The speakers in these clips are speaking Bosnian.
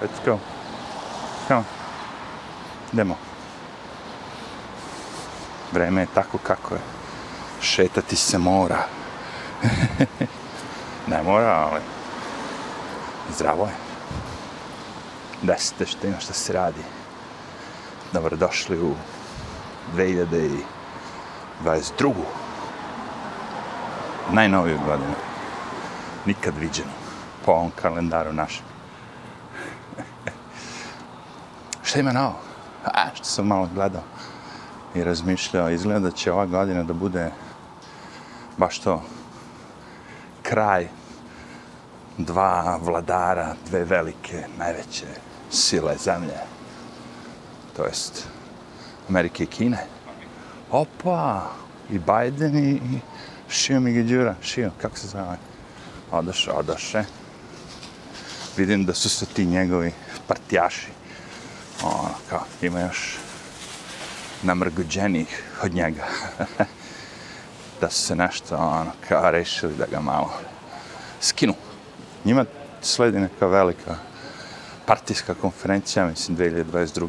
Let's go. Come on. Idemo. Vreme je tako kako je. Šetati se mora. ne mora, ali zdravo je. Desite što ima što se radi. Dobrodošli u 2022. Najnoviju godinu. Nikad viđenu. Po ovom kalendaru našem. Šta ima novo? A, što sam malo gledao i razmišljao, izgleda da će ova godina da bude baš to kraj dva vladara, dve velike, najveće sile zemlje. To jest Amerike i Kine. Opa! I Biden i, i Šio Migidjura, Šio, kako se zove? Odoše, odoše. Vidim da su se ti njegovi partijaši. Ono, kao, ima još namrguđenih od njega. da su se nešto, ono, kao rešili da ga malo skinu. Njima sledi neka velika partijska konferencija, mislim, 2022.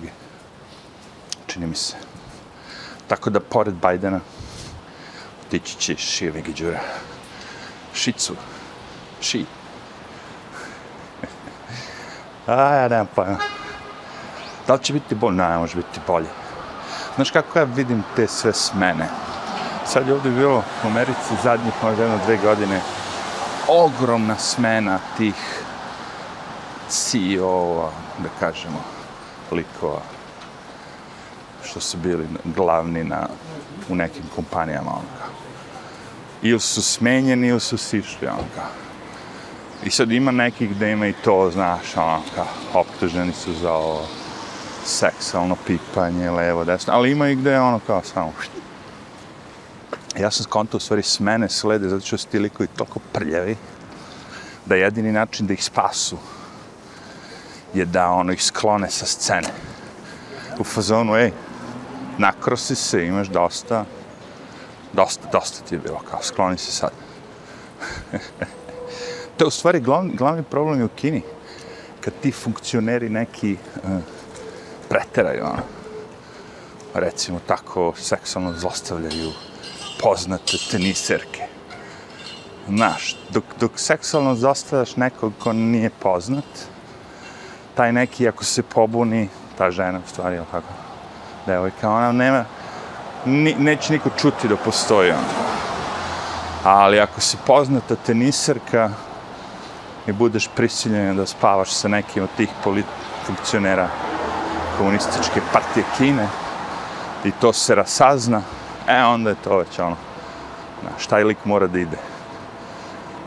Čini mi se. Tako da, pored Bajdena, otići će Šije Giđura. Šicu. Ši. A, ja nemam pojma. Da li će biti bolje? Ne, može biti bolje. Znaš kako ja vidim te sve smene? Sad je ovdje bilo u Americi zadnjih možda jedno dve godine ogromna smena tih CEO-a, da kažemo, likova, što su bili glavni na, u nekim kompanijama, onka. Ili su smenjeni, ili su sišli, onka. I sad ima nekih gde ima i to, znaš, onka, optuženi su za ovo, seksualno pipanje, levo, desno, ali ima i gde je ono kao samo... Ja sam skontao u stvari s mene slede, zato što su ti likovi toliko prljavi, da jedini način da ih spasu je da ono ih sklone sa scene. U fazonu, ej, nakrosi se, imaš dosta, dosta, dosta ti je bilo, kao skloni se sad. to je u stvari glavni, glavni problem je u Kini, kad ti funkcioneri neki uh, preteraju, ono. Recimo tako, seksualno zlostavljaju poznate teniserke. Znaš, dok, dok seksualno zlostavljaš nekog ko nije poznat, taj neki, ako se pobuni, ta žena, u stvari, ili kako, devojka, ona nema, ni, neće niko čuti da postoji ono. Ali ako si poznata teniserka i budeš prisiljena da spavaš sa nekim od tih polit funkcionera, komunističke partije Kine i to se rasazna, e onda je to već ono, na šta je lik mora da ide.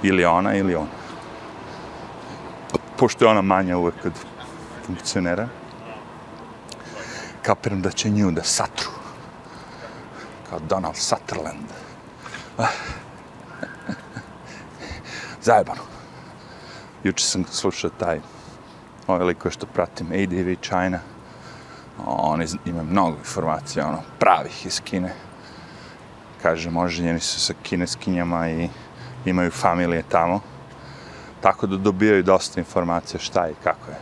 Ili ona, ili on. Pošto je ona manja uvek kod funkcionera, kapiram da će nju da satru. Kao Donald Sutherland. Ah. Zajebano. Juče sam slušao taj ovaj liko što pratim, ADV China, Oni imaju mnogo informacija, ono, pravih iz Kine. Kaže, oženjeni su sa kineskinjama i imaju familije tamo. Tako da dobijaju dosta informacija šta i kako je.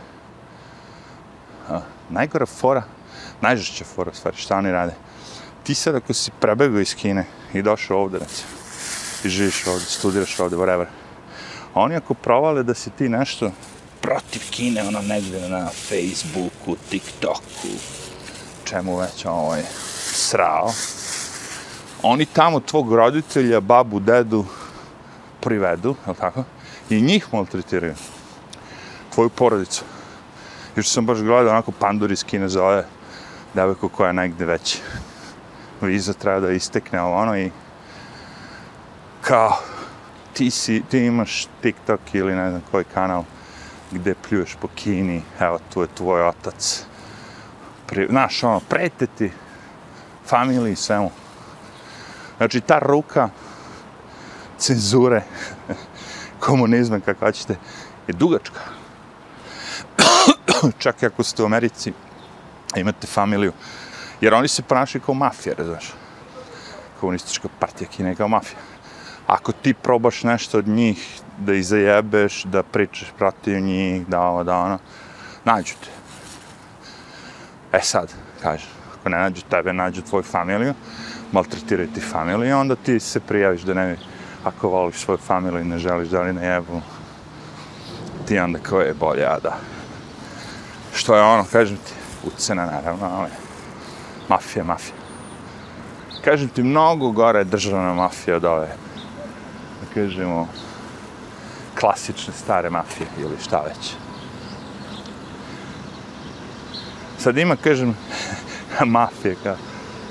A, najgora fora, najžešća fora, stvari, šta oni rade. Ti sad ako si prebegao iz Kine i došao ovde, recimo, i živiš ovde, studiraš ovde, whatever, oni ako provale da si ti nešto protiv Kine, ono negdje na Facebooku, TikToku, čemu već ovaj srao. Oni tamo tvog roditelja, babu, dedu privedu, je tako? I njih maltretiraju. Tvoju porodicu. Još sam baš gledao onako pandur iz Kine zove devojku koja je negde već viza treba da istekne ono i kao ti, si, ti imaš TikTok ili ne znam koji kanal, gde pljuješ po Kini, evo, tu je tvoj otac. Pri, znaš, ono, prete ti familiji, svemu. Znači, ta ruka cenzure, komunizma, kako hoćete, je dugačka. Čak i ako ste u Americi, imate familiju, jer oni se ponašaju kao mafija, znaš. Komunistička partija Kine je kao mafija. Ako ti probaš nešto od njih da ih zajebeš, da pričaš protiv njih, da ovo, da ono, Nađu te. E sad, kaže, ako ne nađu tebe, nađu tvoju familiju, maltretiraju ti familiju, onda ti se prijaviš da ne, ako voliš svoju familiju i ne želiš da li ne jebu, ti onda kao je bolje, a da. Što je ono, kažem ti, ucena naravno, ali mafija, mafija. Kažem ti, mnogo gore je državna mafija od ove, da kažemo, klasične stare mafije ili šta već. Sad ima, kažem, mafije, kao,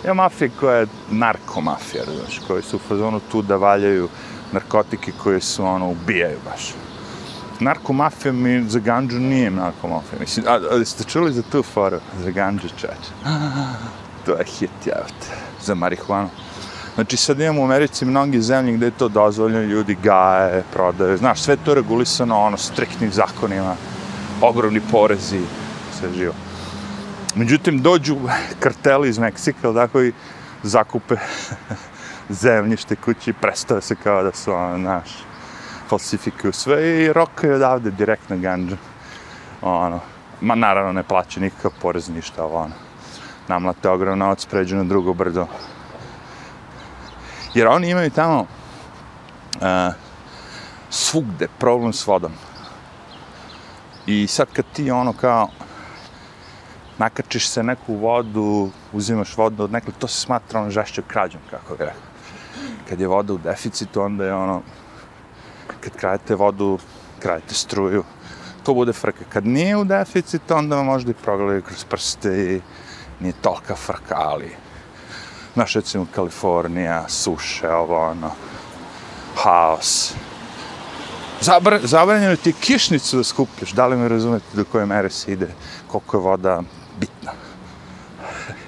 ima mafije koja je narkomafija, razumiješ, koji su u fazonu tu da valjaju narkotike koje su, ono, ubijaju baš. Narkomafija mi za ganđu nije narkomafija. Mislim, a, a ste čuli za tu foru? Za ganđu čač. to je hit, javite. Za marihuanu. Znači, sad imamo u Americi mnogi zemlje gde je to dozvoljeno, ljudi gaje, prodaju. Znaš, sve to regulisano, ono, striktnim zakonima, ogromni porezi, sve živo. Međutim, dođu karteli iz Meksika, tako i zakupe zemljište kući, prestave se kao da su, ono, znaš, falsifikuju sve i rokaju odavde direktno ganđa. Ono, ma naravno ne plaća nikakav porez, ništa, ono. Namlate ogromno novac, pređu na drugo brdo. Jer oni imaju tamo uh, svugde problem s vodom. I sad kad ti ono kao nakačiš se neku vodu, uzimaš vodu od nekog, to se smatra ono žešće krađom, kako bi rekao. Kad je voda u deficitu, onda je ono, kad krajete vodu, krajete struju, to bude frka. Kad nije u deficitu, onda vam možda i progledaju kroz prste i nije tolika frka, ali Naš recimo Kalifornija, suše, ovo, ono, haos. Zabra, zabranjeno ti kišnicu da skupljaš, da li me razumete do koje mere se ide, koliko je voda bitna.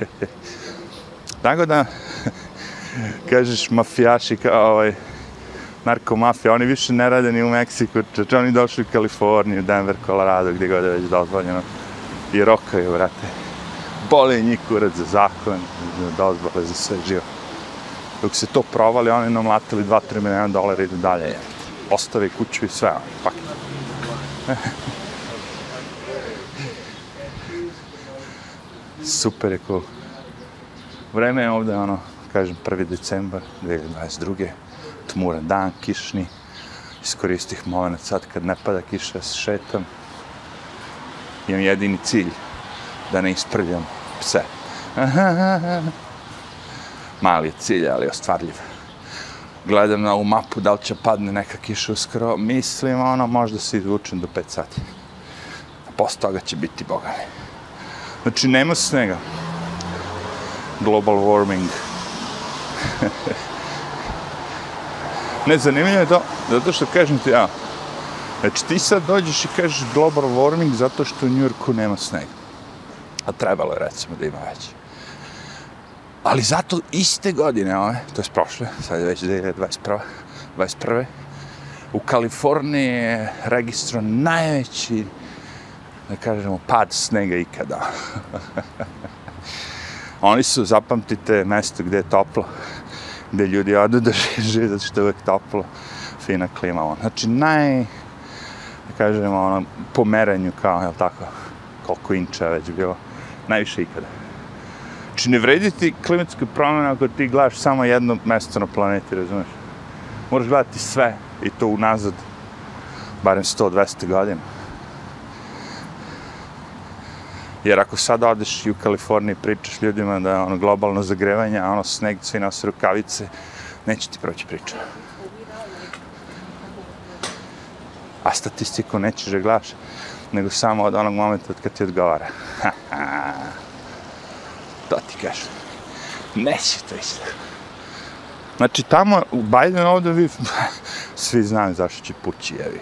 Tako da, kažeš mafijaši kao ovaj, narkomafija, oni više ne rade ni u Meksiku, čeče oni došli u Kaliforniju, Denver, Colorado, gdje god je već dozvoljeno. I rokaju, vrate. Boli njih kurac za zakon, za dozvole, za sve živo. Dok se to provali, oni nam latili 2-3 milijuna dolara i dalje. Ostave kuću i sve, ono, pak. Super je cool. Vreme je ovde, ono, kažem, 1. decembar 2022 tmuran dan, kišni. Iskoristih moment sad kad ne pada kiša, se šetam. Imam jedini cilj, da ne isprljam pse. Mali je cilj, ali ostvarljiv. Gledam na ovu mapu, da li će padne neka kiša uskoro. Mislim, ono, možda se izvučem do 5 sati. Posle toga će biti bogami. Znači, nema snega. Global warming. Ne, zanimljivo je to, zato što kažem ti, ja, znači ti sad dođeš i kažeš global warming zato što u Njurku nema snega. A trebalo je recimo da ima veći. Ali zato iste godine, ove, to je prošle, sad je već 2021. 21. U Kaliforniji je registrovan najveći, da kažemo, pad snega ikada. Oni su, zapamtite, mesto gdje je toplo, gde ljudi odu da žive, zato što je uvek toplo, fina klima. On. Znači, naj, da kažemo, ono, po merenju, kao, jel tako, koliko inča već bilo, najviše ikada. Znači, ne vredi ti klimatske promjene ako ti gledaš samo jedno mjesto na planeti, razumiješ? Moraš gledati sve i to unazad, barem 100-200 godina. Jer ako sad odeš i u Kaliforniji pričaš ljudima da je ono globalno zagrevanje, a ono sneg, svi nose rukavice, neće ti proći priča. A statistiku nećeš da gledaš, nego samo od onog momenta od kad ti odgovara. to ti kažem. Neće to isto. Znači tamo, u Biden ovdje vi, svi znaju zašto će pući, jevi.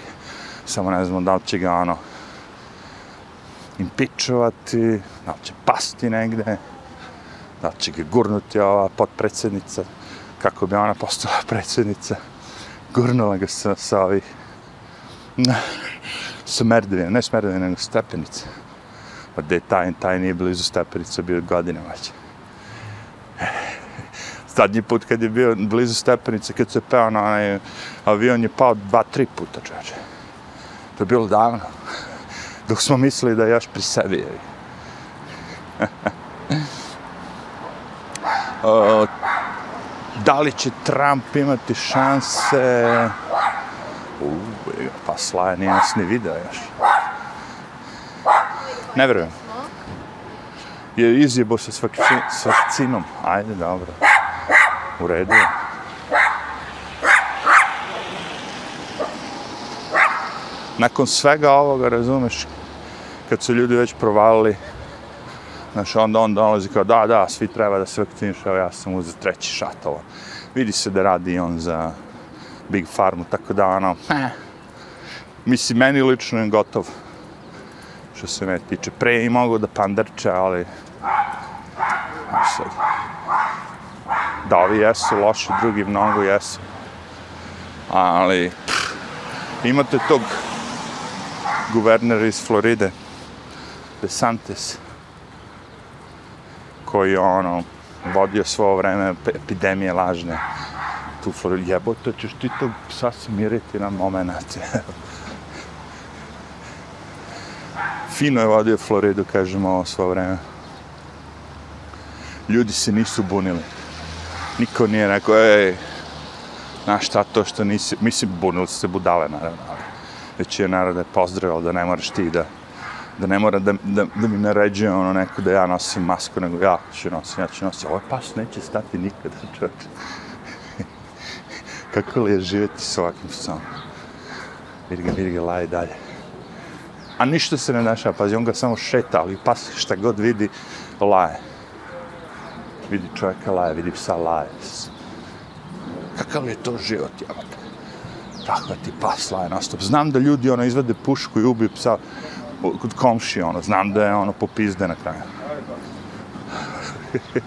Samo ne znamo da li će ga ono, impičovati, da će pasti negde, da će ga gurnuti ova potpredsjednica, kako bi ona postala predsjednica, gurnula ga sa, sa ovih, smerdevine, ne smerdevine, nego stepenice. Pa gde taj, taj nije blizu stepenica, bio godine već. Zadnji put kad je bio blizu stepenice, kad se peo na onaj avion, je pao dva, tri puta, čoveče. To je bilo davno Dok smo mislili da je još pri sebi. jevi. O, da li će Trump imati šanse? U, pa Slaja nije nas ni video još. Ne verujem. Je izjebo se s, vakci, s vakcinom. Ajde, dobro. U redu je. Nakon svega ovoga, razumeš, kad su ljudi već provalili, znaš, onda on dolazi kao, da, da, svi treba da se vakciniš, evo ja sam uzet treći šat, ovo. Vidi se da radi on za Big Farmu, tako da, ono, eh mislim, meni lično je gotov, što se me tiče. Pre i mogu da pandarče, ali, sad, da ovi jesu loši, drugi mnogo jesu. Ali, pff, imate tog guvernera iz Floride, DeSantis, koji ono, vodio svo vreme epidemije lažne tu Floridu. Jebote, ćeš ti to sasvim miriti na moment. Fino je vodio Floridu, kažemo, ovo svo vreme. Ljudi se nisu bunili. Niko nije rekao, ej, na šta to što nisi, mislim, bunili se budale, naravno, ali već je narod je pozdravio da ne moraš ti da da ne mora da, da, da mi naređuje ono neko da ja nosim masku, nego ja ću nosim, ja ću nosim. Ovaj pas neće stati nikada, čovječe. Kako li je živjeti s ovakvim psom? Vidi ga, vidi ga, laje dalje. A ništa se ne dešava, pazi, on ga samo šeta, ali pas šta god vidi, laje. Vidi čovjeka laje, vidi psa laje. Kakav je to život, jebate? Tako ti pas laje nastop. Znam da ljudi ono izvede pušku i ubiju psa kod komši, ono, znam da je ono popizde na kraju.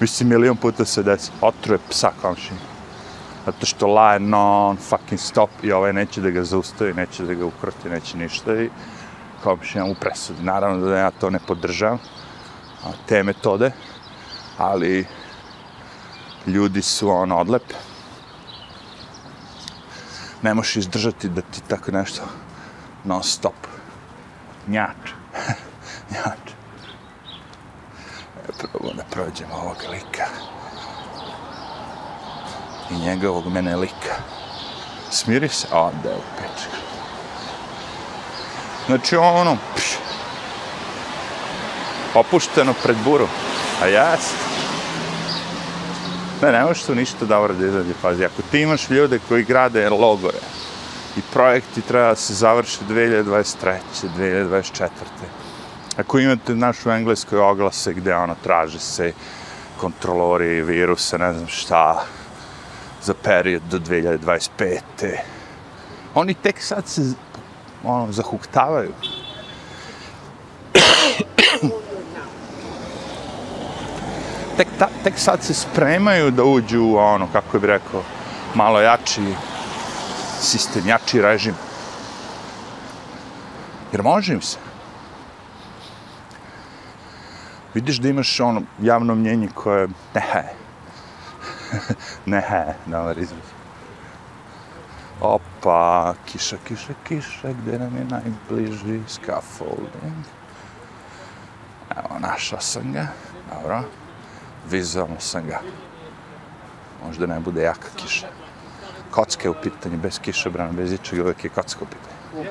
Mislim, milion puta se desi, otruje psa komšinu Zato što laje non fucking stop i ovaj neće da ga zaustavi, neće da ga ukroti, neće ništa i komšija u presudi. Naravno da ja to ne podržavam, te metode, ali ljudi su on odlepe ne možeš izdržati da ti tako nešto non stop. Njač. Njač. E, probamo da prođemo ovog lika. I njegovog mene lika. Smiri se. A, da je u pečku. Znači ono, pš, opušteno pred buru. A jas. Ne, ne možeš tu ništa dobro da izađe. fazi. ako ti imaš ljude koji grade logore i projekti treba da se završe 2023. 2024. Ako imate našu engleskoj oglase gde ono traže se kontrolori virusa, ne znam šta, za period do 2025. Oni tek sad se ono, zahuktavaju. tek, ta, tek sad se spremaju da uđu u ono, kako bi rekao, malo jači sistem, jači režim. Jer može im se. Vidiš da imaš ono javno mnjenje koje ne. ne dobar ovaj izraz. Opa, kiša, kiša, kiša, gde nam je najbliži scaffolding? Evo, našao sam ga. Dobro vizualno sam ga. Možda ne bude jaka kiša. Kocka je u pitanju, bez kiša, brana, bez ičeg, uvek je kocka u pitanju.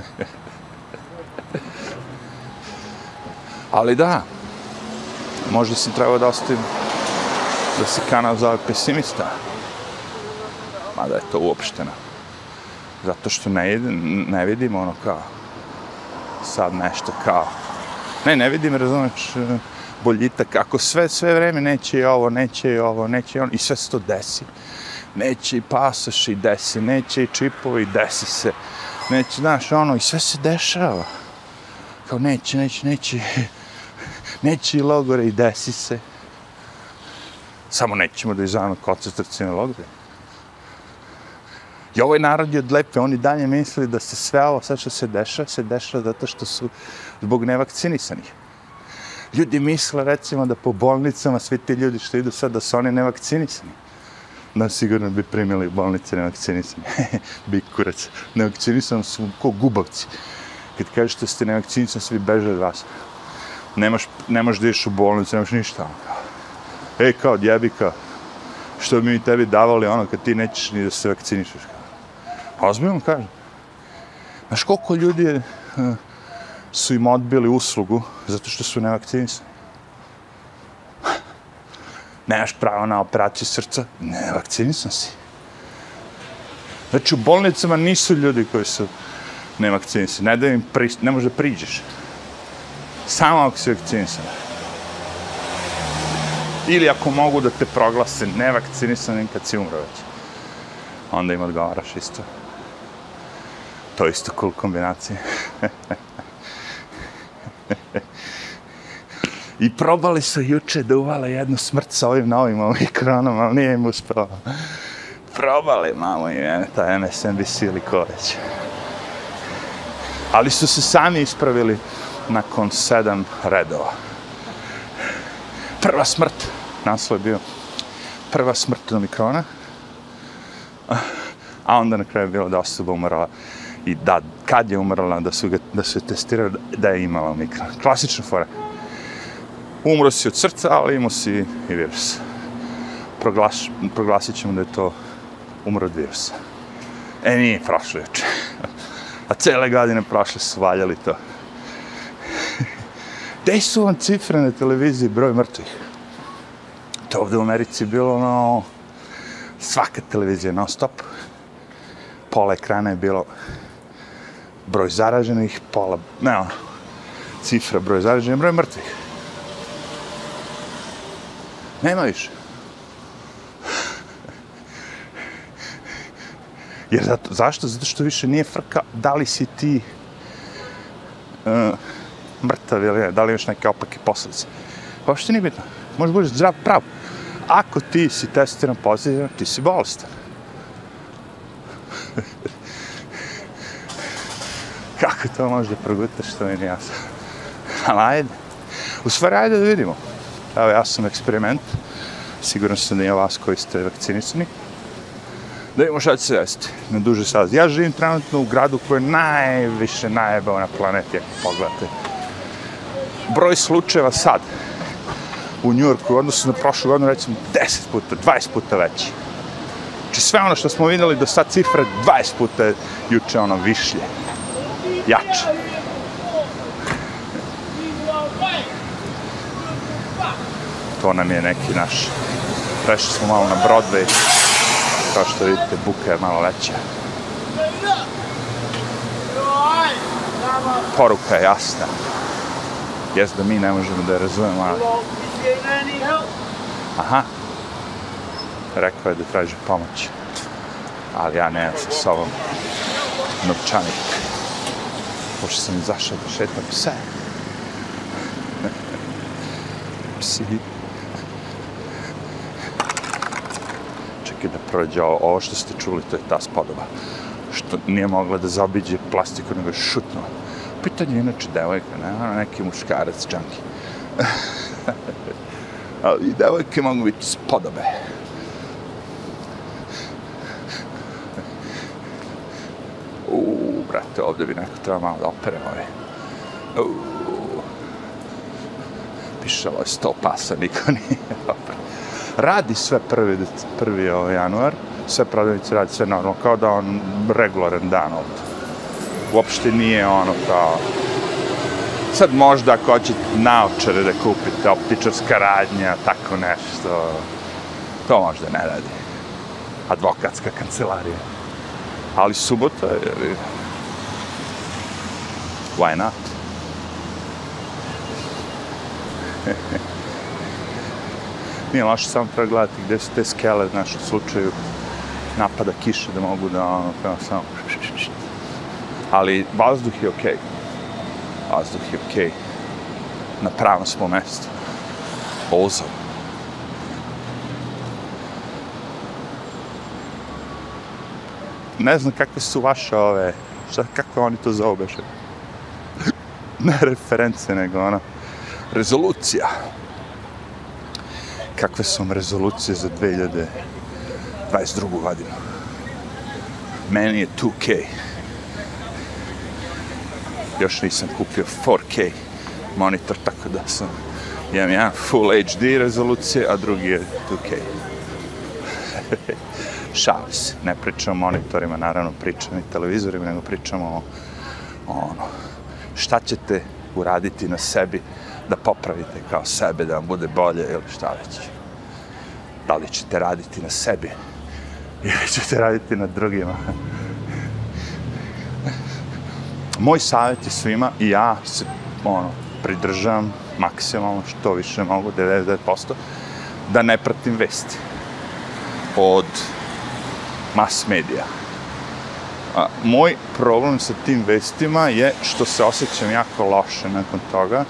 Ali da, možda sam trebao da ostavim da se kanal zove pesimista. Mada je to uopšteno. Zato što ne, ne vidim ono kao sad nešto kao ne, ne vidim, razumeš, boljitak, ako sve, sve vreme neće i ovo, neće i ovo, neće i ono, i sve se to desi. Neće i pasoš i desi, neće i čipovi, desi se. Neće, znaš, ono, i sve se dešava. Kao neće, neće, neće, neće i logore i desi se. Samo nećemo da izvajamo koncentracijne logre. I ovaj narod je odlepe, oni dalje misli da se sve ovo, sve što se dešava, se dešava zato što su zbog nevakcinisanih ljudi misle recimo da po bolnicama svi ti ljudi što idu sad da su oni nevakcinisani. da sigurno bi primili u bolnice nevakcinisani. bi kurac. Nevakcinisani su ko gubavci. Kad kažeš da ste nevakcinisani, svi beže od vas. Nemaš, nemaš da ideš u bolnicu, nemaš ništa e, kao djebika, što bi mi tebi davali ono kad ti nećeš ni da se vakcinišeš. Pa ozbiljno kažem. Znaš koliko ljudi je, e, su im odbili uslugu zato što su nevakcinisani? Nemaš pravo na operaciju srca? Ne, vakcinisan si. Znači, u bolnicama nisu ljudi koji su nevakcinisani. Ne da im pri, ne može priđeš. Samo ako si vakcinisan. Ili ako mogu da te proglase nevakcinisanim kad si umro već. Onda im odgovaraš isto. To je isto cool kombinacija. I probali su juče da uvale jednu smrt sa ovim novim omikronom, ali nije im uspelo. Probali, mamo i mene, ta MSNBC ili ko već. Ali su se sami ispravili nakon sedam redova. Prva smrt, naslov je bio prva smrt od omikrona, a onda na kraju je bilo da osoba umrla i da, kad je umrla, da su, ga, da su testirali da je imala omikron. Klasična fora. Umro si od srca, ali imao si i virus. Proglaš, proglasit ćemo da je to umro od virusa. E, nije prošlo juče. A cele godine prošle su valjali to. Gde su vam cifre na televiziji broj mrtvih? To ovde u Americi bilo ono... Svaka televizija non stop. Pola ekrana je bilo broj zaraženih, pola, ne ono, cifra broj zaraženih, broj mrtvih. Nema više. Jer zato, zašto? Zato što više nije frka da li si ti uh, mrtav ili ne, da li imaš neke opake posljedice. Pa uopšte nije bitno. Možeš budeš zdrav, prav. Ako ti si testiran pozitivan, ti si bolestan. Kako to može da progutaš, što mi nije jasno. Ali ajde. U stvari, ajde da vidimo. Evo, ja sam eksperiment. Siguran sam da je vas koji ste vakcinisani. Da vidimo šta će se desiti na duže sad. Ja živim trenutno u gradu koji je najviše najebao na planeti, ako pogledate. Broj slučajeva sad u Njurku odnosno odnosu na prošlu godinu, recimo 10 puta, 20 puta veći. Znači sve ono što smo vidjeli do sad cifre 20 puta juče ono višlje. Jače. To nam je neki naš. Prešli smo malo na Broadway. Kao što vidite, buka je malo veća. Poruka je jasna. Jes da mi ne možemo da je razumemo, ali... Aha. Rekao je da traži pomoć. Ali ja nemam sa sobom novčanik. Pošto sam izašao da šetam pse. Psi. Čekaj da prođe ovo, ovo što ste čuli, to je ta spodoba. Što nije mogla da zaobiđe plastiku, nego je šutnula. Pitanje je inače devojka, ne? Ona neki muškarac, džanki. Ali i devojke mogu biti spodobe. Uuu, brate, ovdje bi neko treba malo da opere ove. Uuu. Pišalo je sto pasa, niko nije opere. Radi sve prvi, prvi ovaj, januar, sve prodavnice radi sve normalno, kao da on regularan dan ovdje. Uopšte nije ono kao sad možda ako hoćete naočare da kupite, optičarska radnja, tako nešto, to možda ne radi. Advokatska kancelarija. Ali subota je... Why not? Nije loše samo pregledati gde su te skele, znaš, u slučaju napada kiše da mogu da ono, samo... Ali vazduh je okej. Okay vazduh je okej. Okay. Na pravom smo mjestu. Ozon. Ne znam kakve su vaše ove, šta, kako oni to zove beše. ne reference, nego ona, rezolucija. Kakve su vam rezolucije za 2022. godinu. Meni je 2K. Još nisam kupio 4K monitor, tako da sam imam jedan Full HD rezolucije, a drugi je 2K. Šalim se, ne pričam o monitorima, naravno pričam i televizorima, nego pričam o, o ono, šta ćete uraditi na sebi da popravite kao sebe, da vam bude bolje ili šta već. Da li ćete raditi na sebi ili ćete raditi na drugima. Moj savjet je svima i ja se ono, pridržavam maksimalno što više mogu, 99%, da ne pratim vesti od mas medija. A, moj problem sa tim vestima je što se osjećam jako loše nakon toga.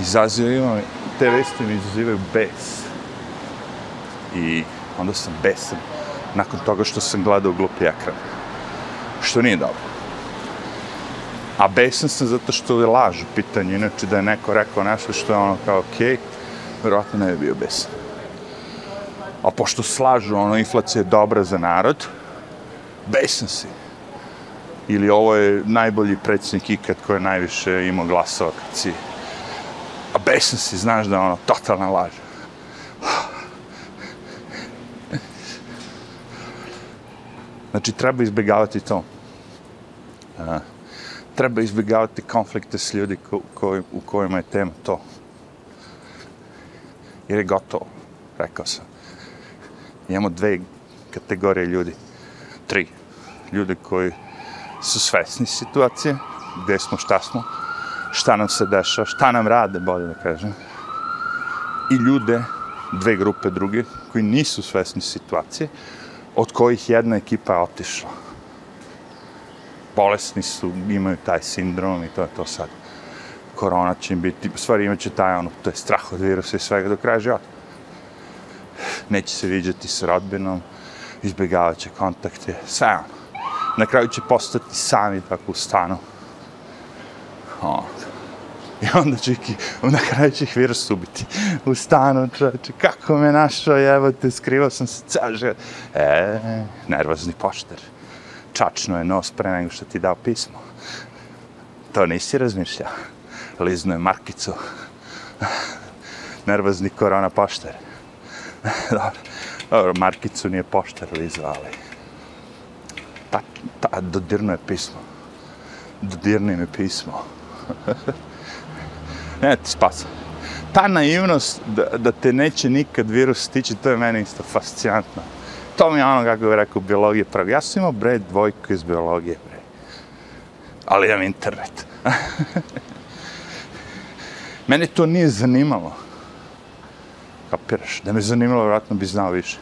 Izazivaju, te vesti mi izazivaju bes. I onda sam besan nakon toga što sam gledao glupi ekran. Što nije dobro. A besan sam zato što je laž u pitanju. Inače da je neko rekao nešto što je ono kao okej, okay, vjerojatno ne bi bio besan. A pošto slažu, ono, inflacija je dobra za narod, besan si. Ili ovo je najbolji predsjednik ikad koji je najviše imao glasova kad si... A besan si, znaš da je ono, totalna laž. Znači, treba izbjegavati to. Aha treba izbjegavati konflikte s ljudi ko, ko, u kojima je tema to. Jer je gotovo, rekao sam. Imamo dve kategorije ljudi. Tri. Ljudi koji su svesni situacije, gdje smo, šta smo, šta nam se dešava, šta nam rade, bolje da kažem. I ljude, dve grupe druge, koji nisu svesni situacije, od kojih jedna ekipa je otišla. Bolesni su, imaju taj sindrom i to je to sad. Korona će im biti, u stvari imaće taj ono, to je strah od virusa i svega do kraja života. Neće se viđati s rodbinom, izbjegavat će kontakte, sve ono. Na kraju će postati sami tako u stanu. O. I onda će ih, na kraju će ih virus ubiti. U stanu, čovječe, kako me našao, evo te, skrivao sam se ceo život. E, nervozni pošter. Čačno je nos pre nego što ti dao pismo. To nisi razmišljao. Lizno je markicu. Nervozni korona pošter. Dobro. Dobro, markicu nije pošter lizao, ali... Ta, ta, dodirno je pismo. Dodirni mi pismo. ne, ti spasa. Ta naivnost da, da te neće nikad virus stići, to je meni isto fascinantno. To mi je ono kako bih rekao biologije prvi. Ja sam imao bre dvojku iz biologije bre. Ali imam internet. Mene to nije zanimalo. Kapiraš? Da me zanimalo, vjerojatno bi znao više.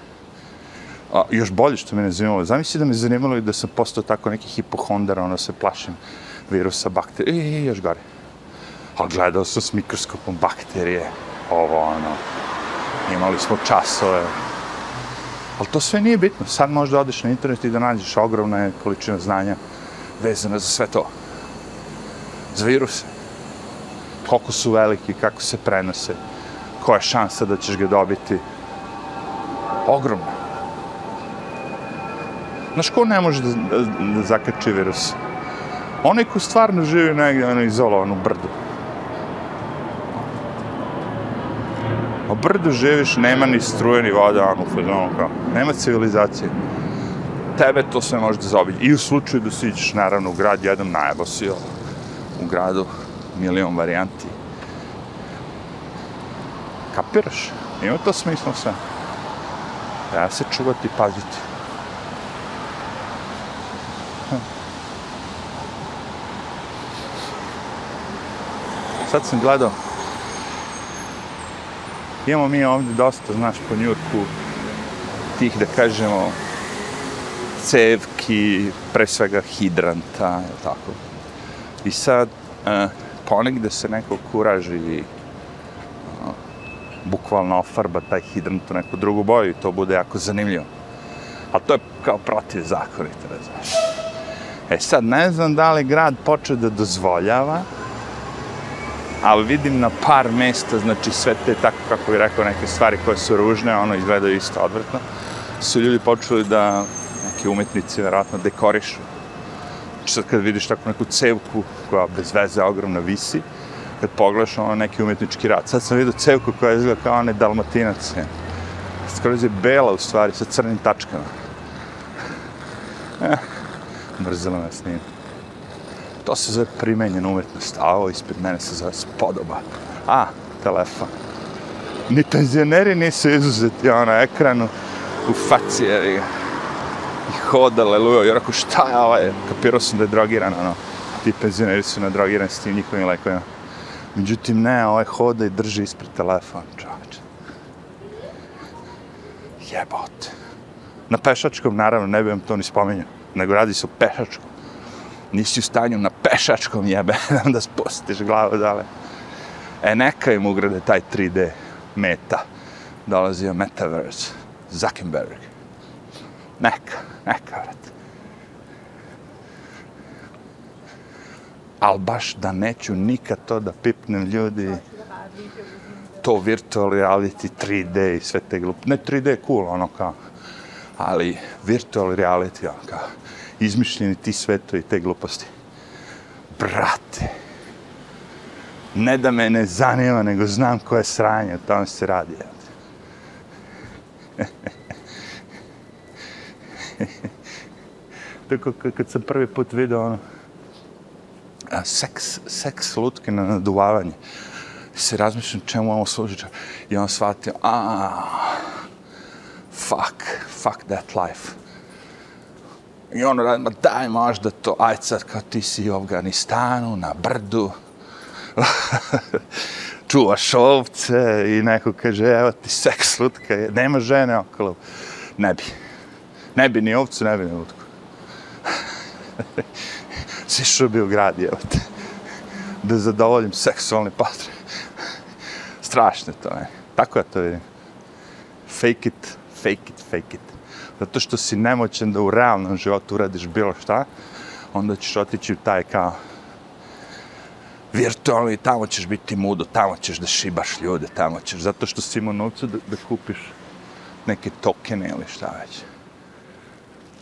A, još bolje što me ne zanimalo. Zamisli da me zanimalo i da sam postao tako neki hipohondar, ono se plašim virusa, bakterije, i još gore. Ali gledao sam s mikroskopom bakterije, ovo, ono, imali smo časove. Ali to sve nije bitno. Sad možda odeš na internet i da nađeš ogromne količine znanja vezana za sve to. Za viruse. Koliko su veliki, kako se prenose, koja je šansa da ćeš ga dobiti. Ogromna. Znaš ko ne može da, da, da zakači virus? Onaj ko stvarno živi negdje, ono, izolovan u brdu. U brdu živiš, nema ni struje, ni voda, ono, ono, kao, nema civilizacije. Tebe to sve može da zaobiđe. I u slučaju da si iđeš, naravno, u grad, jedan najebo si, ono, u gradu, milion varijanti. Kapiraš? Ima to smisla sve. Treba se čuvati i paziti. Hm. sad sam gledao imamo mi ovdje dosta, znaš, po Njurku tih, da kažemo, cevki, pre svega hidranta, tako. I sad, uh, ponegde se neko kuraži i uh, bukvalno ofarba taj hidrant u neku drugu boju i to bude jako zanimljivo. A to je kao protiv zakonita, da znaš. E sad, ne znam da li grad počeo da dozvoljava, ali vidim na par mesta, znači sve te, tako kako bih rekao, neke stvari koje su ružne, ono izgledaju isto odvrtno. su ljudi počeli da neki umetnici vjerojatno dekorišu. Znači sad kad vidiš tako neku cevku koja bez veze ogromno visi, kad pogledaš ono neki umetnički rad. Sad sam vidio cevku koja izgleda kao onaj dalmatinac. Skroz je bela u stvari sa crnim tačkama. Eh, mrzela me snima. To se zove primenjena umetnost, a ovo ispred mene se zove spodoba. A, telefon. Ni penzioneri nisu izuzeti ono, ekranu u faci, jer ga. I hoda, aleluja, jer ako šta je ovaj, kapirao sam da je drogiran, ono, ti penzioneri su nadrogirani s tim njihovim lekovima. Međutim, ne, ovaj hoda i drži ispred telefon, čovječ. Jebote. Na pešačkom, naravno, ne bih vam to ni spomenuo, nego radi se o pešačkom. Nisi u stanju na pešačkom jebe, da spustiš glavu dole. E, neka im ugrade taj 3D meta. Dolazio Metaverse, Zuckerberg. Neka, neka, vrat. ali baš da neću nikad to da pipnem ljudi to virtual reality 3D i sve te glupe. Ne 3D cool, ono kao, ali virtual reality, ono kao, izmišljeni ti sveto i te gluposti. Brate, ne da me ne zanima, nego znam koje sranje, o tome se radi. Tako kad sam prvi put vidio ono, seks, seks lutke na naduvavanje. Se razmišljam čemu ovo služi. I on shvatio, a fuck, fuck that life. I on radi, ma daj možda to, aj sad kao ti si u Afganistanu, na brdu, čuvaš ovce i neko kaže, evo ti seks lutka, nema žene okolo. Ne bi. Ne bi ni ovcu, ne bi ni lutku sišao bi u grad, evo te. Da zadovoljim seksualne potrebe. Strašno to, ne. Tako ja to vidim. Fake it, fake it, fake it. Zato što si nemoćan da u realnom životu uradiš bilo šta, onda ćeš otići u taj kao virtualni, tamo ćeš biti mudo, tamo ćeš da šibaš ljude, tamo ćeš, zato što si imao novca da, da kupiš neke tokene ili šta već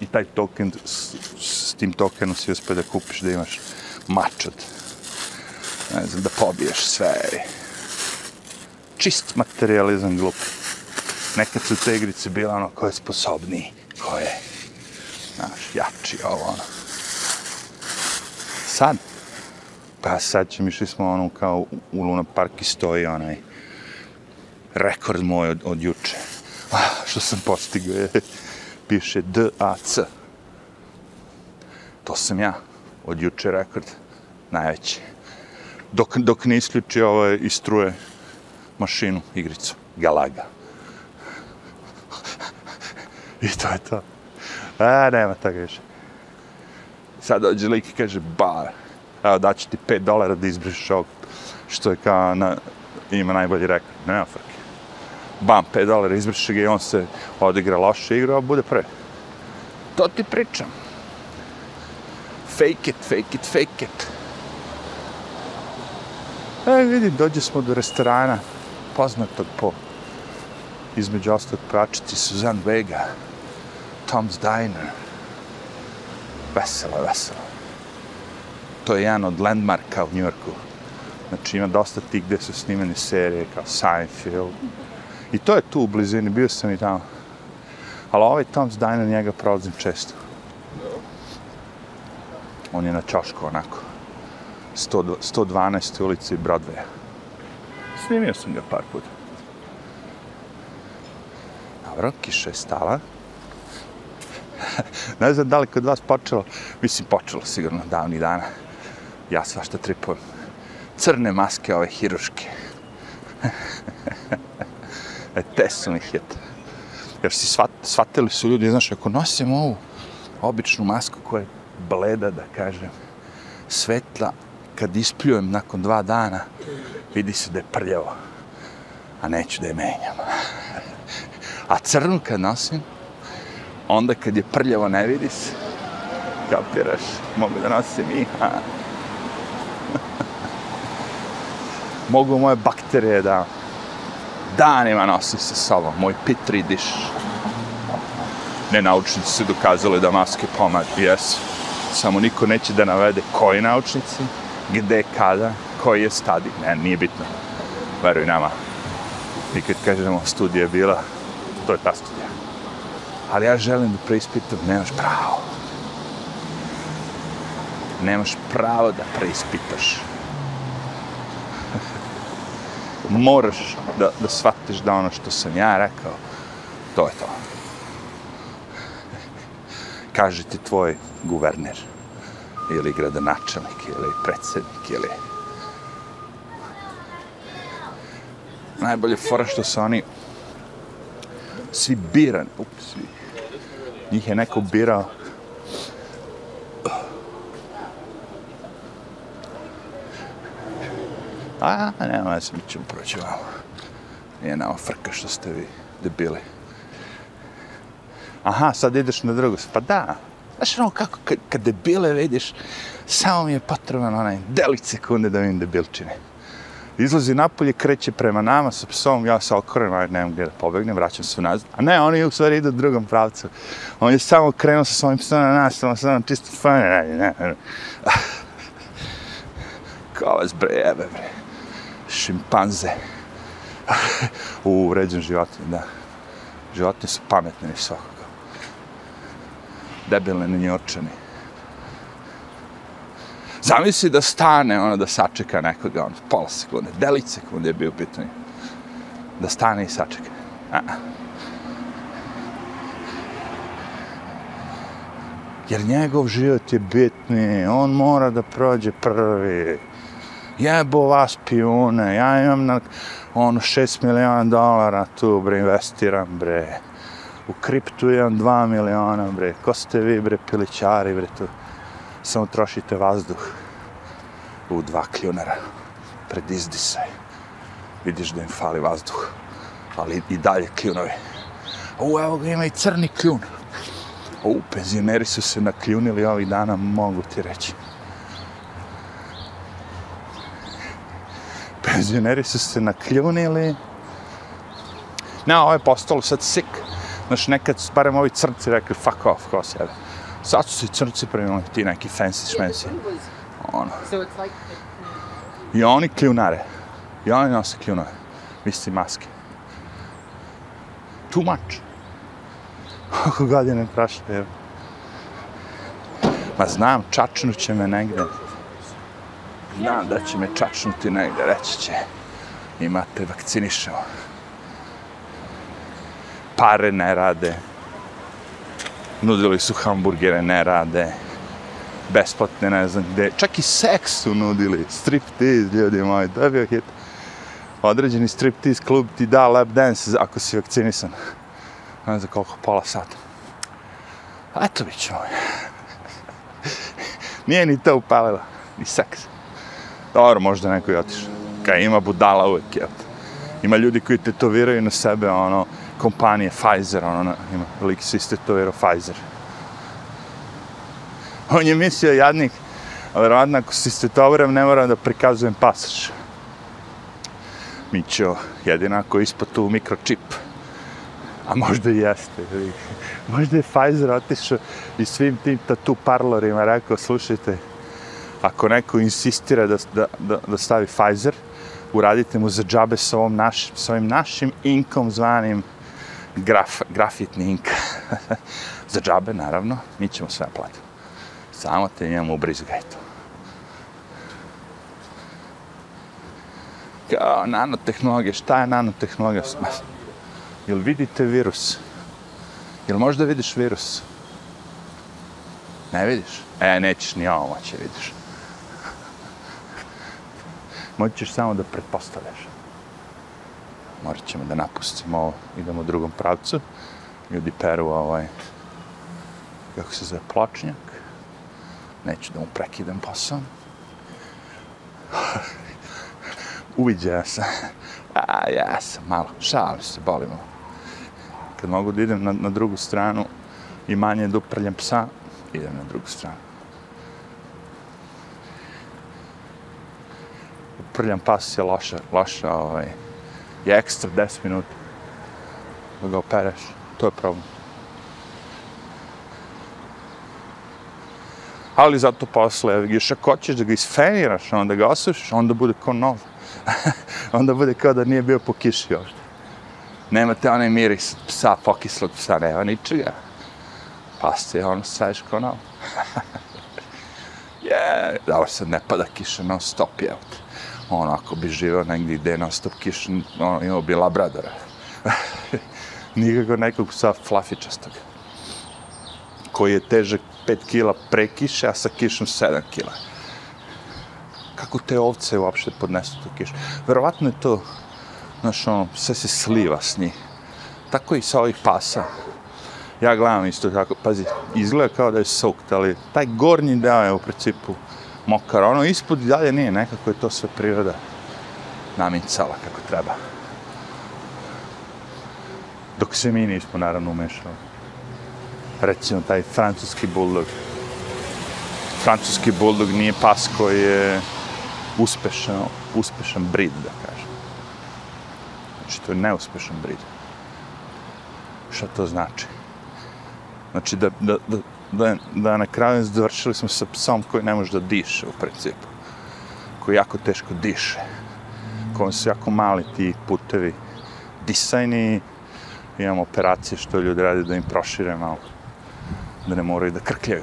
i taj token, s, s tim tokenom si uspio da kupiš da imaš mač od, ne znam, da pobiješ sve. Čist materializam glup. Nekad su te igrice bila ono ko je sposobniji, ko je, znaš, jači, ovo ono. Sad, pa sad ćemo išli smo ono kao u Luna Park i stoji onaj rekord moj od, od juče. Ah, što sam postigao je piše DAC. To sam ja od juče rekord najveći. Dok, dok ne isključi ovaj, ovo i struje mašinu, igricu, Galaga. I to je to. A, nema toga više. Sad dođe lik i kaže, bar, evo daću ti 5 dolara da izbrišeš ovog, što je kao na, ima najbolji rekord. Nema frke bam, 5 dolara, izbriše ga i on se odigra loše igra, a bude pre. To ti pričam. Fake it, fake it, fake it. E, vidim, dođe smo do restorana, poznatog po između ostalog pračici Suzanne Vega, Tom's Diner. Veselo, veselo. To je jedan od landmarka u Njujorku. Znači ima dosta tih gde su snimene serije kao Seinfeld, I to je tu u blizini, bio sam i tamo. Ali ovaj Tom's Diner njega prolazim često. On je na čošku onako. 112. ulici Broadwaya. Snimio sam ga par puta. Dobro, kiša je stala ne znam da li kod vas počelo, mislim počelo sigurno davni dana. Ja svašta tripujem. Crne maske ove hiruške. E, te su mi hit. Jer si svat, shvatili su ljudi, znaš, ako nosim ovu običnu masku koja je bleda, da kažem, svetla, kad ispljujem nakon dva dana, vidi se da je prljavo, a neću da je menjam. A crnu kad nosim, onda kad je prljavo ne vidi se, kapiraš, mogu da nosim i mogu moje bakterije da danima nosim sa sobom, moj pitri diš. Ne, naučnici su dokazali da maske pomažu, jesu. Samo niko neće da navede koji naučnici, gde, kada, koji je stadij. Ne, nije bitno. Veruj nama. I kad kažemo studija je bila, to je ta studija. Ali ja želim da preispitam, nemaš pravo. Nemaš pravo da preispitaš. Moraš da, da shvatiš da ono što sam ja rekao, to je to. Kaže ti tvoj guverner, ili gradonačelnik, ili predsednik, ili... Najbolje fora što su oni svi birani, ups, svi. Njih je neko birao A, nema, ja sam mi ćemo proći vamo. Nije nama frka što ste vi debili. Aha, sad ideš na drugu. Pa da, znaš ono kako, kad, kad debile vidiš, samo mi je potreban onaj delić sekunde da vidim debilčine. Izlazi napolje, kreće prema nama sa psom, ja se okrenem, ali nemam gdje da pobegnem, vraćam se nazad. A ne, oni u stvari idu u drugom pravcu. On je samo krenuo sa svojim psom na nas, samo samo čisto fan, ne, ne, ne. Kao vas bre, jebe bre. Šimpanze. u, uređen životinje, da. Životinje su pametne i svakako. Debilne njorčani. Zamisli da stane, ono, da sačeka nekoga, ono, pola sekunde, delić sekunde je bio pitanje. Da stane i sačeka. A. Jer njegov život je bitni, on mora da prođe prvi. Jebo vas pijune, ja imam na ono 6 miliona dolara tu, bre, investiram, bre. U kriptu imam 2 miliona, bre. Ko ste vi, bre, pilićari, bre, tu? Samo trošite vazduh u dva kljunara pred izdisaj. Vidiš da im fali vazduh, ali i dalje kljunovi. U, evo ga ima i crni kljun. U, penzioneri su se nakljunili ovih dana, mogu ti reći. Penzioneri su se nakljunili. Ne, ovo je postalo sad sick. Znaš, nekad su barem ovi crnci rekli, fuck off, ko sebe. Sad su se crnci primili ti neki fancy šmenci. Ono. I oni kljunare. I oni nose kljunare. Misli maske. Too much. Oko godine prašle, evo. Ma znam, čačnut će me negde. Znam da će me čačnuti negde, reći će. Imate, vakcinišemo. Pare ne rade nudili su hamburgere, ne rade, besplatne, ne znam gde, čak i seks su nudili, striptease, ljudi moji, to je bio hit. Određeni striptease klub ti da lap dance ako si vakcinisan. Ne znam koliko, pola sata. Eto bit ćemo. Nije ni to upalilo, ni seks. Dobro, možda neko je otišao. Kaj ima budala uvek, jel? Ima ljudi koji tetoviraju na sebe, ono, kompanije Pfizer, ono, ono ima lik se je Pfizer. On je mislio jadnik, ali vjerovatno ako se istetoviram ne moram da prikazujem pasaž. Mićo, jedina ako ispod tu mikročip. A možda i jeste. Možda je Pfizer otišao i svim tim tatu parlorima rekao, slušajte, ako neko insistira da, da, da, da stavi Pfizer, uradite mu za džabe s, ovom naš, s ovim našim inkom zvanim graf, grafitni ink. za džabe, naravno, mi ćemo sve platiti. Samo te imamo u brizgajtu. Kao nanotehnologija, šta je nanotehnologija? Jel vidite virus? Jel možda vidiš virus? Ne vidiš? E, nećeš ni ovo moći vidiš. Moći ćeš samo da pretpostavljaš morat ćemo da napustimo ovo, idemo u drugom pravcu. Ljudi peru ovaj, kako se zove, pločnjak. Neću da mu prekidam posao. Uviđa sam. A, ja sam malo, šalim se, bolimo. Kad mogu da idem na, na drugu stranu i manje da uprljam psa, idem na drugu stranu. Uprljam pas je loša, loša, ovaj, je ekstra 10 minuta da ga opereš. To je problem. Ali zato posle, još ako hoćeš da ga isfeniraš, onda ga osušiš, onda bude kao nov. onda bude kao da nije bio po kiši ovdje. Nemate onaj miris psa, pokislog psa, nema ničega. Pasta je ono sveš kao nov. yeah. Dobro, sad ne pada kiša non stop, jel. Ono, ako bi živao negdje gdje non stop kiš, ono, imao bi labradora. Nikako nekog psa flafičastog. Koji je težak 5 kila pre kiše, a sa kišom 7 kila. Kako te ovce uopšte podnesu tu kišu? Verovatno je to, znaš, ono, sve se sliva s njih. Tako i sa ovih pasa. Ja gledam isto tako, pazi, izgleda kao da je sokt, ali taj gornji deo je u principu mokar. Ono ispod i dalje nije, nekako je to sve priroda namicala kako treba. Dok se mi nismo naravno umešali. Recimo taj francuski bulldog. Francuski bulldog nije pas koji je uspešan, uspešan brid, da kažem. Znači, to je neuspešan brid. Šta to znači? Znači, da, da, da, da, da na kraju završili smo sa psom koji ne može da diše, u principu. Koji jako teško diše. Koji su jako mali ti putevi disajni. Imamo operacije što ljudi radi da im prošire malo. Da ne moraju da krkljaju.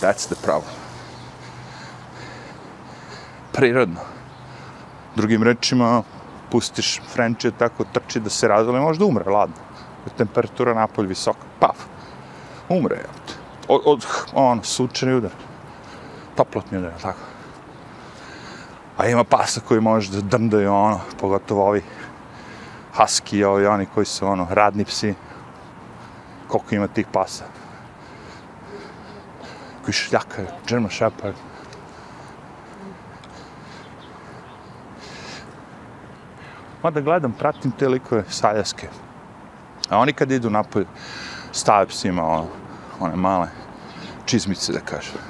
That's the problem. Prirodno. Drugim rečima, pustiš Frenče tako trči da se razvali, možda umre, ladno. Temperatura napolj visoka, paf. Umre, je. Od, od on, sučeni udar. Toplotni udar, tako. A ima pasa koji može da drndaju, ono, pogotovo ovi husky, ovi oni koji su, ono, radni psi. Koliko ima tih pasa? koji šljakaju, German Shepherd. Mada gledam, pratim te likove saljaske. A oni kad idu napolje, stave psima ono, one male čizmice, da kažem.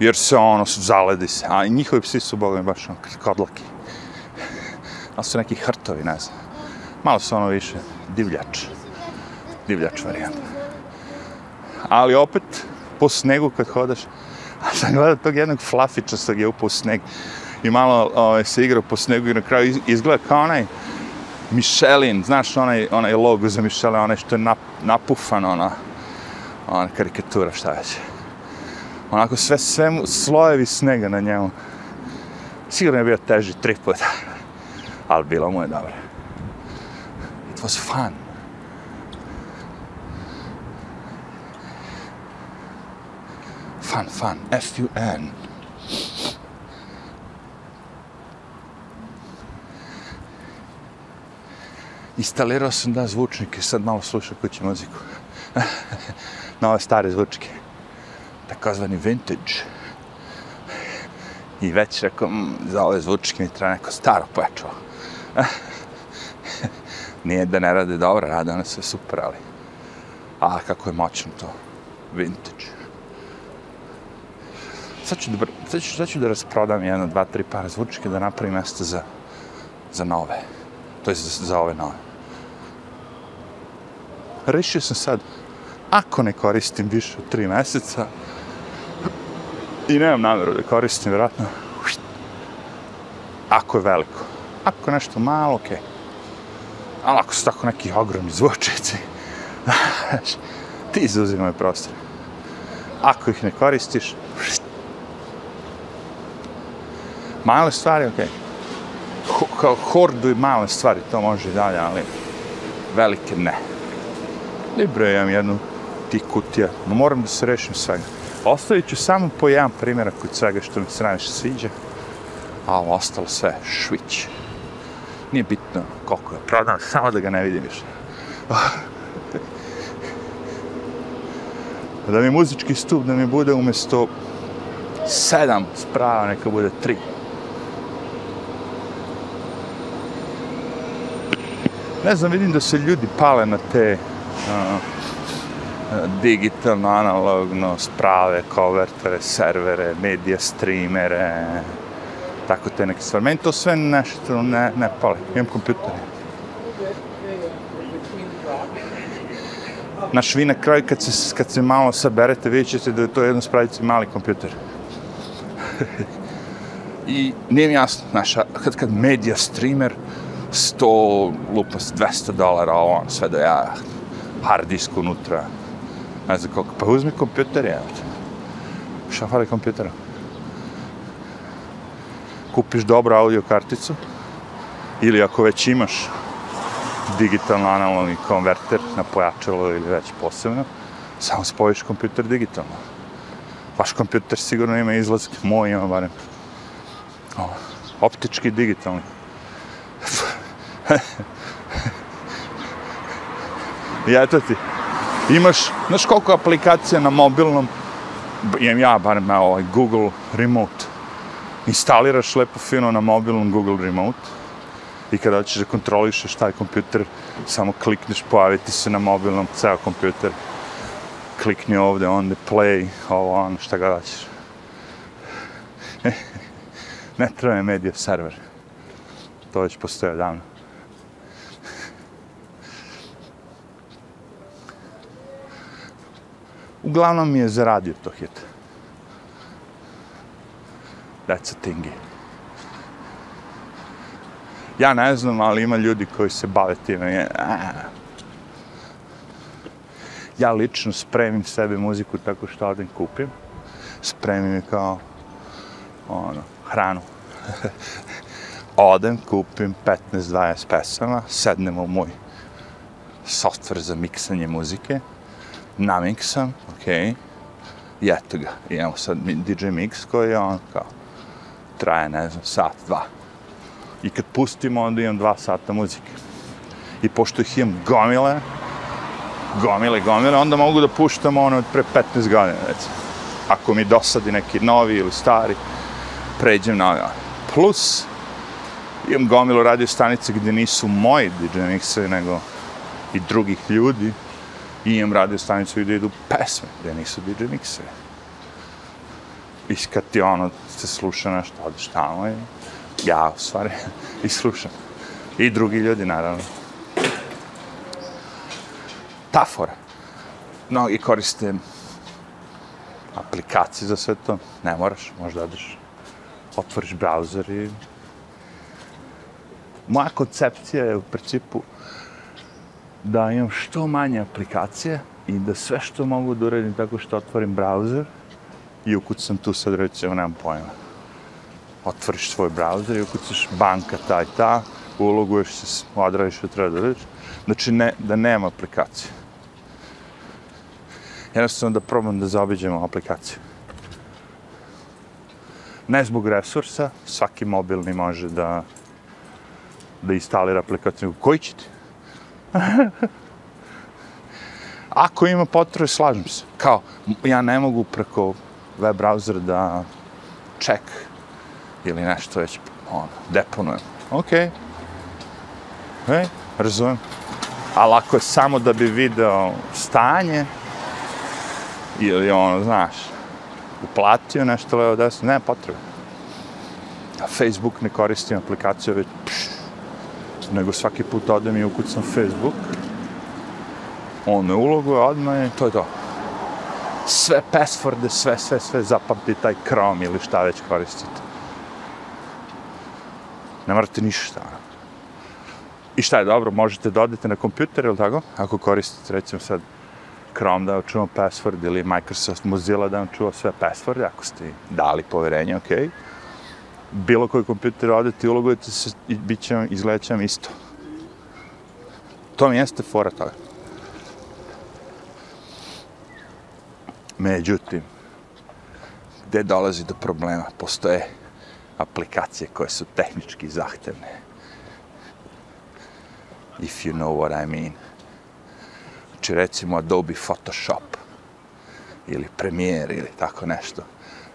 Jer se ono, su zaledi se. A njihovi psi su, boga mi, baš ono, kodlaki. Ali su neki hrtovi, ne znam. Malo su ono više divljač. Divljač varijanta. Ali opet, po snegu kad hodaš. A sam gledao tog jednog flafiča sa je upao u sneg i malo ovaj, se igrao po snegu i na kraju izgleda kao onaj Michelin, znaš onaj, onaj logo za Michelin, onaj što je nap, napufan, ona, ona karikatura, šta već. Onako sve, sve slojevi snega na njemu. Sigurno je bio teži tri puta, ali bilo mu je dobro. It was fun. Fun, fun. F-U-N. Instalirao sam da zvučnike, sad malo slušam kući muziku. na ove stare zvučke. Takozvani vintage. I već rekao, za ove zvučke mi treba neko staro pojačalo. Nije da ne rade dobro, rade one sve super, ali... A kako je moćno to. Vintage sad ću da, sad ću, sad ću da rasprodam jedno, dva, tri para zvučke da napravim mjesto za, za nove. To je za, za ove nove. Rešio sam sad, ako ne koristim više od tri mjeseca, i nemam namjeru da koristim, vjerojatno, ako je veliko. Ako je nešto malo, okej. Okay. Ali ako su tako neki ogromni zvučici, ti izuzimaju prostor. Ako ih ne koristiš, Male stvari, okej. Okay. Kao hordu i male stvari, to može dalje, ali velike ne. Ne je imam jednu tih kutija, no moram da se rešim svega. Ostavit ću samo po jedan primjerak od svega što mi se najviše sviđa, a ovo ostalo sve švić. Nije bitno koliko je prodan, samo da ga ne vidim više. da mi muzički stup da mi bude umjesto sedam sprava, neka bude tri. ne znam, vidim da se ljudi pale na te digitalno, analogno, sprave, kovertere, servere, medija, streamere, tako te neke stvari. Meni to sve nešto ne, ne pali. Imam kompjuter. Naš vi na kraju kad se, kad se malo saberete, vidjet ćete da je to jedno spravici mali kompjuter. I nije mi jasno, znaš, kad, kad media streamer, 100, lupa 200 dolara, ovo, ono, sve da ja, hard disk unutra, ne znam koliko, pa uzmi kompjuter, ja. šta fali kompjutera? Kupiš dobru audio karticu, ili ako već imaš digitalno analogni konverter na pojačalo ili već posebno, samo spojiš kompjuter digitalno. Vaš kompjuter sigurno ima izlaz, moj ima barem. O, optički digitalni. I eto ti, imaš, znaš koliko aplikacija na mobilnom, imam ja barem ovaj Google Remote, instaliraš lepo fino na mobilnom Google Remote, i kada ćeš da kontrolišeš taj kompjuter, samo klikneš, pojaviti se na mobilnom, ceo kompjuter, klikni ovde, on play, ovo, ono, šta ga daćeš. ne treba je media server. To već postoje davno. Uglavnom mi je zaradio to hit. That's a thingy. Ja ne znam, ali ima ljudi koji se bave time. Ja lično spremim sebi muziku tako što odem kupim. Spremim je kao ono, hranu. odem, kupim 15-20 pesama, sednem u moj software za miksanje muzike, namiksam, okej, i eto ga. Imamo sad DJ Mix koji je on kao, traje, ne znam, sat, dva. I kad pustimo, onda imam dva sata muzike. I pošto ih imam gomile, gomile, gomile, onda mogu da puštam ono od pre 15 godina, recimo. Ako mi dosadi neki novi ili stari, pređem na ovaj. Plus, imam gomilu radio stanice gdje nisu moji DJ mixe, nego i drugih ljudi. I imam radio stanicu gdje idu pesme, gde nisu DJ mikse. I kad ti ono, se sluša nešto, odeš tamo i ja, u stvari, i slušam. I drugi ljudi, naravno. Ta fora. No, i koriste aplikacije za sve to. Ne moraš, možda odeš, otvoriš browser i... Moja koncepcija je u principu da imam što manje aplikacije i da sve što mogu da uradim tako što otvorim browser i ukucam tu sad recimo, nemam pojma otvoriš svoj browser i ukucaš banka ta i ta, uloguješ se, odradiš što treba da radiš. Znači, ne, da nema aplikacije. Jednostavno da probam da zaobiđemo aplikaciju. Ne zbog resursa, svaki mobilni može da da instalira aplikaciju. Koji će ti? Ako ima potrebe, slažem se. Kao, ja ne mogu preko web browsera da check ili nešto već ono, deponujem. Ok. Ej, razumem. Ali ako je samo da bi video stanje, ili ono, znaš, uplatio nešto levo desno, ne potrebe. A Facebook ne koristim aplikaciju već, pš, nego svaki put odem i ukucam Facebook, on me uloguje odmah i to je to. Sve passworde, sve, sve, sve zapamti taj Chrome ili šta već koristite ne morate ništa. Ono. I šta je dobro, možete da odete na kompjuter, ili tako? Ako koristite, recimo sad, Chrome da vam čuva password ili Microsoft Mozilla da vam čuva sve passworde, ako ste dali poverenje, ok. Bilo koji kompjuter odete ulogujete se i bit će vam, izgledat će vam isto. To mi jeste fora toga. Međutim, gde dolazi do problema? Postoje aplikacije koje su tehnički zahtevne. If you know what I mean. Znači recimo Adobe Photoshop ili Premiere ili tako nešto.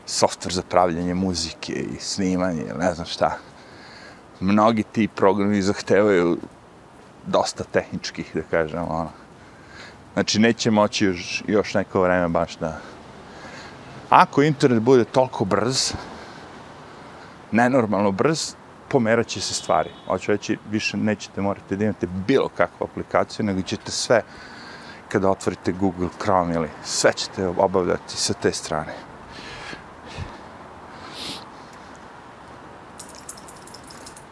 Software za pravljanje muzike i snimanje ili ne znam šta. Mnogi ti programi zahtevaju dosta tehničkih, da kažem, ono. Znači, neće moći još, još neko vreme baš da... Ako internet bude toliko brz, nenormalno brz, pomerat će se stvari. Hoću reći, više nećete morati da imate bilo kakvu aplikaciju, nego ćete sve kada otvorite Google Chrome ili sve ćete obavljati sa te strane.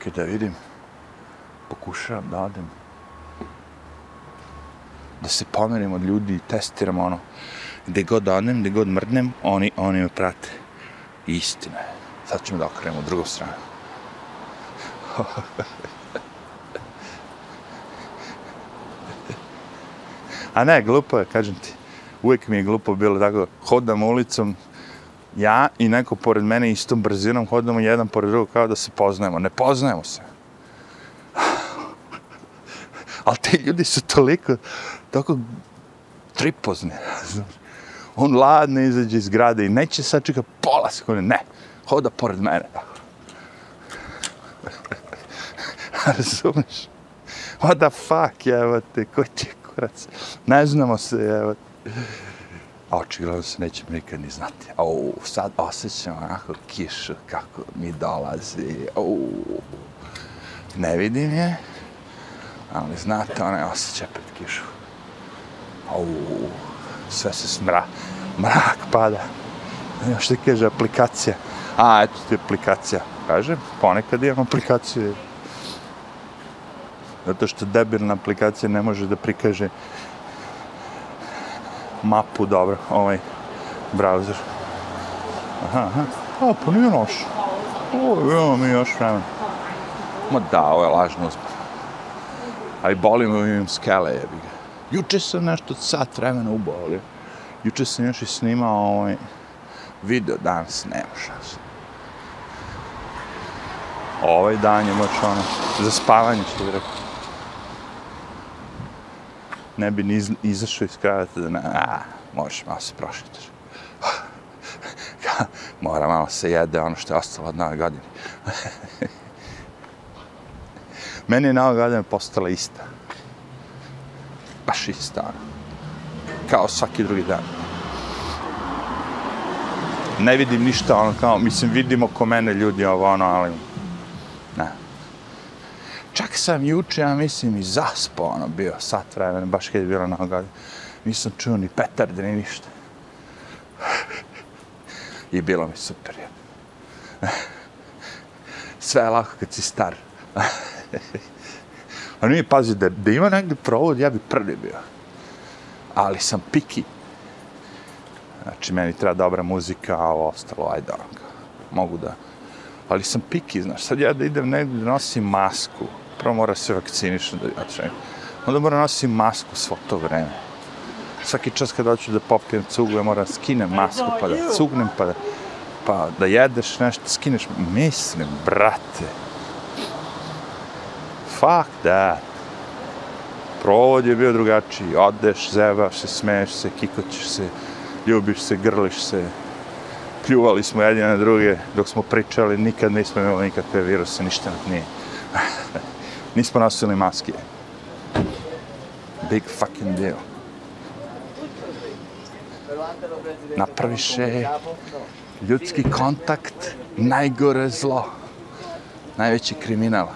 Kada vidim, pokušavam da odem, da se pomerim od ljudi testiram ono, gde god odem, gde god mrdnem, oni, oni me prate. Istina je. Sad ćemo da okrenemo u drugu stranu. A ne, glupo je, kažem ti. Uvijek mi je glupo bilo tako, hodam ulicom, ja i neko pored mene istom brzinom hodamo jedan pored drugog kao da se poznajemo. Ne poznajemo se. Ali ti ljudi su toliko, toliko tripozni. On ladno izađe iz grada i neće sad pola sekunde. Ne, hoda pored mene. Razumeš? What the fuck, jevate, te, ko ti je kurac? Ne znamo se, evo. A očigledno se nećemo nikad ni znati. Au, sad osjećam onako kišu kako mi dolazi. Au, ne vidim je, ali znate, ona je osjeća pred kišu. Au, sve se smra, mrak pada. Još ti kaže aplikacija. A, eto ti aplikacija. Kaže, ponekad imam aplikaciju. Zato što debilna aplikacija ne može da prikaže mapu, dobro, ovaj browser. Aha, aha. A, pa nije naš. O, imamo mi još vremena. Ma da, ovo je lažno uspeh. A i boli me imam skele, jebi ga. Juče sam nešto sat vremena ubolio. Juče sam još i snimao ovaj video, danas nema šanse. Ovaj dan je moć ono, za spavanje što bi rekao. Ne bi ni izašao iz kravata da ne, a, možeš malo se prošetaš. Mora malo se jede ono što je ostalo od nove godine. Meni je nova godina postala ista. Baš ista. Ono. Kao svaki drugi dan. Ne vidim ništa, ono, kao, mislim, vidimo ko mene ljudi, ovo, ono, ali, ne. Čak sam juče, ja mislim, i zaspao, ono, bio sat vremena, baš kad je bila na godina. Nisam čuo ni petarde, ni ništa. I bilo mi super, je. Sve je lako kad si star. A nije, pazi, da, da ima negdje provod, ja bi prvi bio. Ali sam piki. Znači, meni treba dobra muzika, a ovo ostalo, ajde, ono, mogu da... Ali sam piki, znaš, sad ja da idem negdje da nosim masku, prvo mora se vakcinišem da ja čekam. Onda mora nosim masku svo to vreme. Svaki čas kad hoću da popijem cugu, ja moram skinem masku, pa da cugnem, pa da, pa da jedeš nešto, skineš. Mislim, brate, fuck that. Provod je bio drugačiji. Odeš, zevaš se, smeješ se, kikoćeš se, ljubiš se, grliš se. Pljuvali smo jedine na druge dok smo pričali, nikad nismo imali nikakve viruse, ništa nam nije nismo nosili maske. Big fucking deal. Napraviše ljudski kontakt, najgore zlo, najveći kriminal.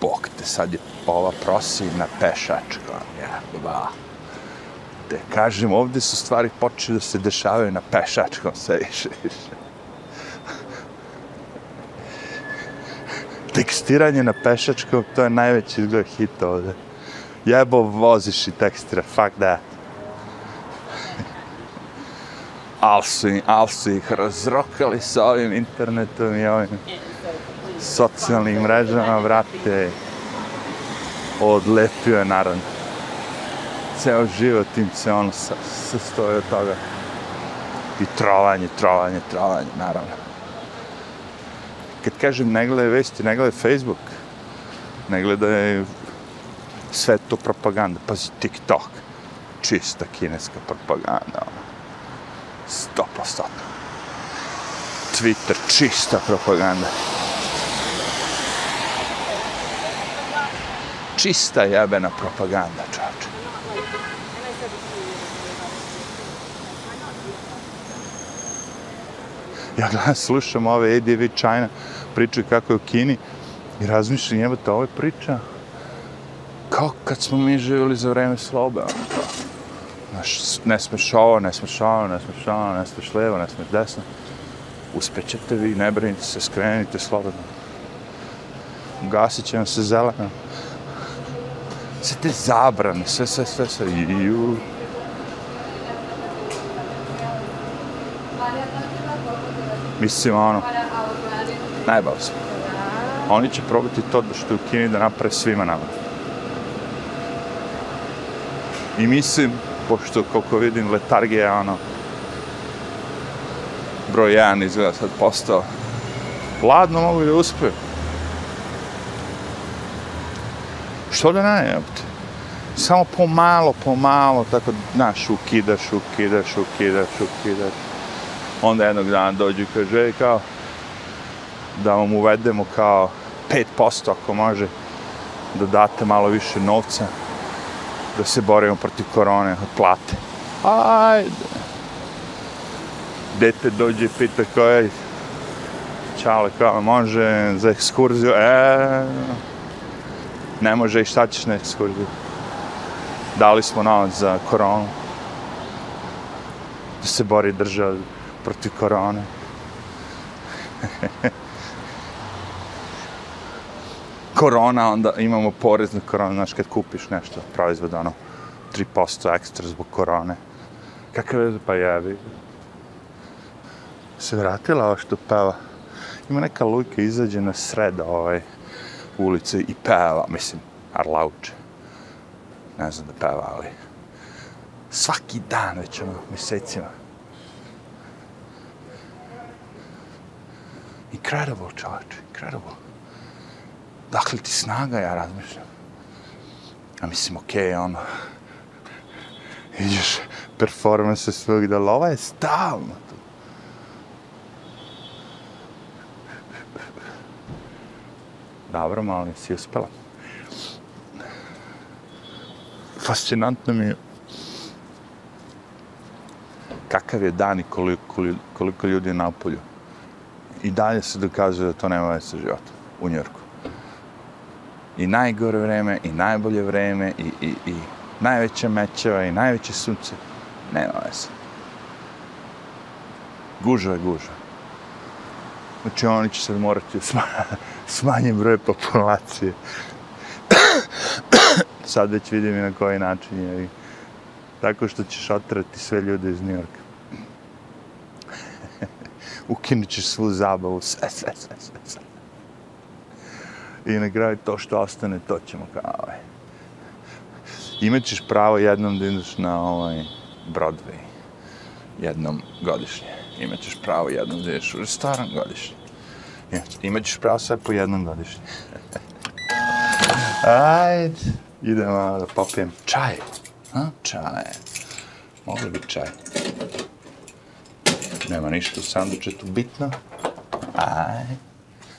Bog te, sad je ova prosivna pešačka. Jeba. Te kažem, ovdje su stvari počeli da se dešavaju na pešačkom sve više više. Tekstiranje na pešačkom, to je najveći izgled hit ovde. Jebo, voziš i tekstira, fuck that. Al su, al su ih razrokali sa ovim internetom i ovim socijalnim mrežama, vrate, odlepio je naravno. Ceo život im se ono sastoje od toga. I trovanje, trovanje, trovanje, naravno. Kad kažem ne gledaj vesti, ne gledaj Facebook, ne gledaj sve to propaganda, pazi TikTok, čista kineska propaganda, ono. Sto postotno. Twitter, čista propaganda. čista jebena propaganda, čače. Ja gledam, slušam ove ADV China pričaju kako je u Kini i razmišljam, jebate, ovo ove priča kao kad smo mi živjeli za vreme slobe, ono, kao. Znaš, ne smeš ovo, ne smeš ovo, ne smeš ovo, ne smeš lijevo, ne smeš desno. Uspećete vi, ne brinite se, skrenite slobodno. Gasit će vam se zeleno. Sve te zabrane, sve, sve, sve, sve, ju. Mislim, ono, najbao sam. Oni će probati to da što je u Kini da naprave svima nama. I mislim, pošto koliko vidim letargija je ono broj 1 izgleda sad postao ladno mogu da uspiju što da ne jebate samo pomalo, pomalo tako, znaš, ukidaš, ukidaš, ukidaš, ukidaš onda jednog dana dođu i kaže, e, kao da vam uvedemo kao 5% ako može da date malo više novca da se borimo protiv korone od plate. Ajde. Dete dođe i pita kao, ej, Čale, kao može za ekskurziju? E, ne može i šta ćeš na ekskurziju? Dali smo novac za koronu. Da se bori država protiv korone. korona, onda imamo porez na koronu, znaš, kad kupiš nešto, proizvod, ono, 3% ekstra zbog korone. Kakve je, pa jevi. Se vratila ova što peva. Ima neka lujka, izađe na sred ovaj, ulice i peva, mislim, arlauče. Ne znam da peva, ali svaki dan već ono, mjesecima. Incredible, čovječ, incredible dakle ti snaga, ja razmišljam. Ja mislim, okej, okay, ono, ideš performance svog da lova je stalno. Dobro, malo nisi uspela. Fascinantno mi je kakav je dan i koliko, koliko ljudi je na polju. I dalje se dokazuje da to nema veze sa životom u Njorku i najgore vreme, i najbolje vreme, i, i, i najveće mečeva, i najveće sunce. Nema veze. Gužva je gužva. Znači oni će sad morati sma smanjiti broj populacije. sad već vidim i na koji način je. Tako što ćeš otrati sve ljude iz Njorka. Ukinut ćeš svu zabavu, sve, sve, sve, sve. sve i na kraju to što ostane, to ćemo kao ovaj. Imaćeš pravo jednom da ideš na ovaj Broadway, jednom godišnje. Imaćeš pravo jednom da ideš u restoran godišnje. Imaćeš pravo sve po jednom godišnje. Ajde, idemo da popijem čaj. Ha? čaj. Mogli bi čaj. Няма нищо, сандвичето битна. Ай.